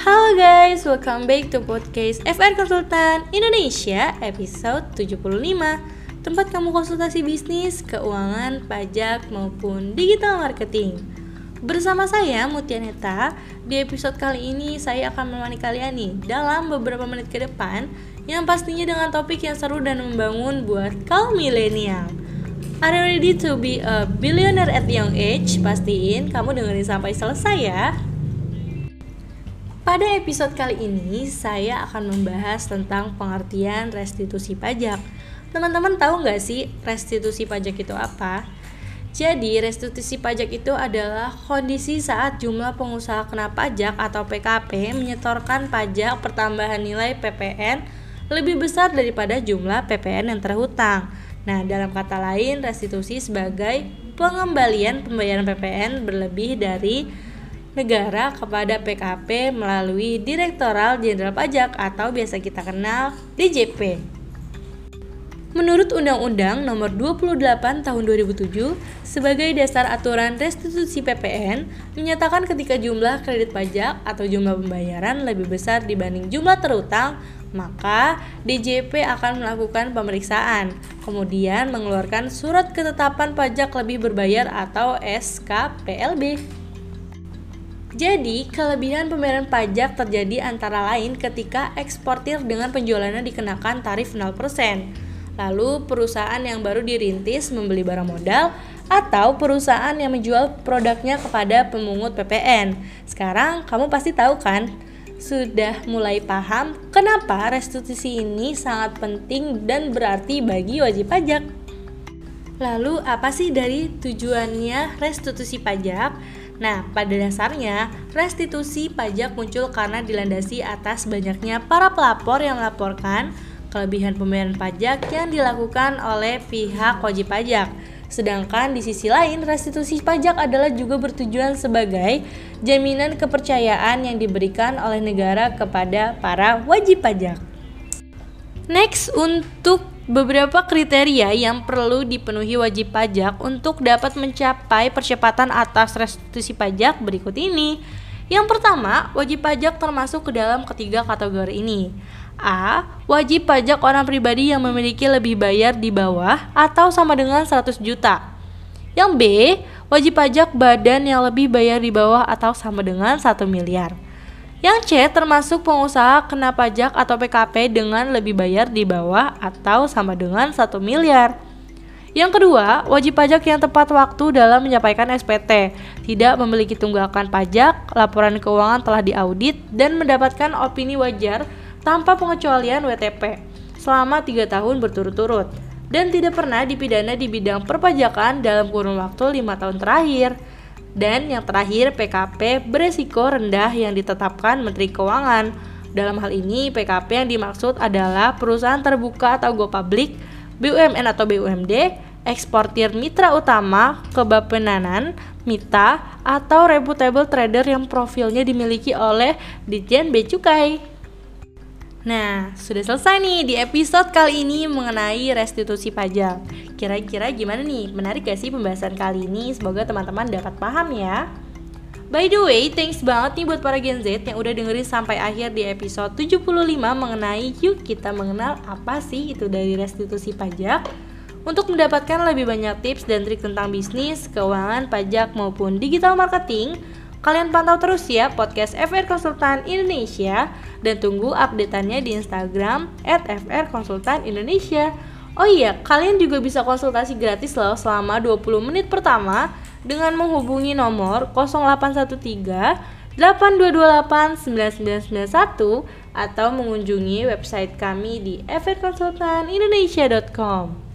Halo guys, welcome back to podcast FR Konsultan Indonesia episode 75 Tempat kamu konsultasi bisnis, keuangan, pajak, maupun digital marketing. Bersama saya Mutianeta, di episode kali ini saya akan menemani kalian nih dalam beberapa menit ke depan Yang pastinya dengan topik yang seru dan membangun buat kaum milenial. Are you ready to be a billionaire at young age? Pastiin kamu dengerin sampai selesai ya pada episode kali ini, saya akan membahas tentang pengertian restitusi pajak. Teman-teman tahu nggak sih restitusi pajak itu apa? Jadi, restitusi pajak itu adalah kondisi saat jumlah pengusaha kena pajak atau PKP menyetorkan pajak pertambahan nilai PPN lebih besar daripada jumlah PPN yang terhutang. Nah, dalam kata lain, restitusi sebagai pengembalian pembayaran PPN berlebih dari negara kepada PKP melalui Direktoral Jenderal Pajak atau biasa kita kenal DJP. Menurut Undang-Undang Nomor 28 Tahun 2007, sebagai dasar aturan restitusi PPN, menyatakan ketika jumlah kredit pajak atau jumlah pembayaran lebih besar dibanding jumlah terutang, maka DJP akan melakukan pemeriksaan, kemudian mengeluarkan surat ketetapan pajak lebih berbayar atau SKPLB. Jadi, kelebihan pembayaran pajak terjadi antara lain ketika eksportir dengan penjualannya dikenakan tarif 0%. Lalu, perusahaan yang baru dirintis membeli barang modal atau perusahaan yang menjual produknya kepada pemungut PPN. Sekarang kamu pasti tahu kan? Sudah mulai paham kenapa restitusi ini sangat penting dan berarti bagi wajib pajak. Lalu, apa sih dari tujuannya restitusi pajak? Nah, pada dasarnya, restitusi pajak muncul karena dilandasi atas banyaknya para pelapor yang melaporkan kelebihan pembayaran pajak yang dilakukan oleh pihak wajib pajak. Sedangkan di sisi lain, restitusi pajak adalah juga bertujuan sebagai jaminan kepercayaan yang diberikan oleh negara kepada para wajib pajak. Next, untuk beberapa kriteria yang perlu dipenuhi wajib pajak untuk dapat mencapai percepatan atas restitusi pajak berikut ini. Yang pertama, wajib pajak termasuk ke dalam ketiga kategori ini. A. Wajib pajak orang pribadi yang memiliki lebih bayar di bawah atau sama dengan 100 juta. Yang B. Wajib pajak badan yang lebih bayar di bawah atau sama dengan 1 miliar. Yang C termasuk pengusaha kena pajak atau PKP dengan lebih bayar di bawah atau sama dengan 1 miliar. Yang kedua, wajib pajak yang tepat waktu dalam menyampaikan SPT, tidak memiliki tunggakan pajak, laporan keuangan telah diaudit, dan mendapatkan opini wajar tanpa pengecualian WTP selama 3 tahun berturut-turut dan tidak pernah dipidana di bidang perpajakan dalam kurun waktu lima tahun terakhir. Dan yang terakhir PKP beresiko rendah yang ditetapkan Menteri Keuangan. Dalam hal ini PKP yang dimaksud adalah perusahaan terbuka atau go public, BUMN atau BUMD, eksportir mitra utama, kebapenanan, mita, atau reputable trader yang profilnya dimiliki oleh Ditjen Bea Cukai. Nah, sudah selesai nih di episode kali ini mengenai restitusi pajak. Kira-kira gimana nih? Menarik gak sih pembahasan kali ini? Semoga teman-teman dapat paham ya. By the way, thanks banget nih buat para Gen Z yang udah dengerin sampai akhir di episode 75 mengenai yuk kita mengenal apa sih itu dari restitusi pajak. Untuk mendapatkan lebih banyak tips dan trik tentang bisnis, keuangan, pajak maupun digital marketing, Kalian pantau terus ya podcast FR Konsultan Indonesia dan tunggu updateannya di Instagram at FR Konsultan Indonesia. Oh iya, kalian juga bisa konsultasi gratis loh selama 20 menit pertama dengan menghubungi nomor 0813 8228 9991 atau mengunjungi website kami di frkonsultanindonesia.com.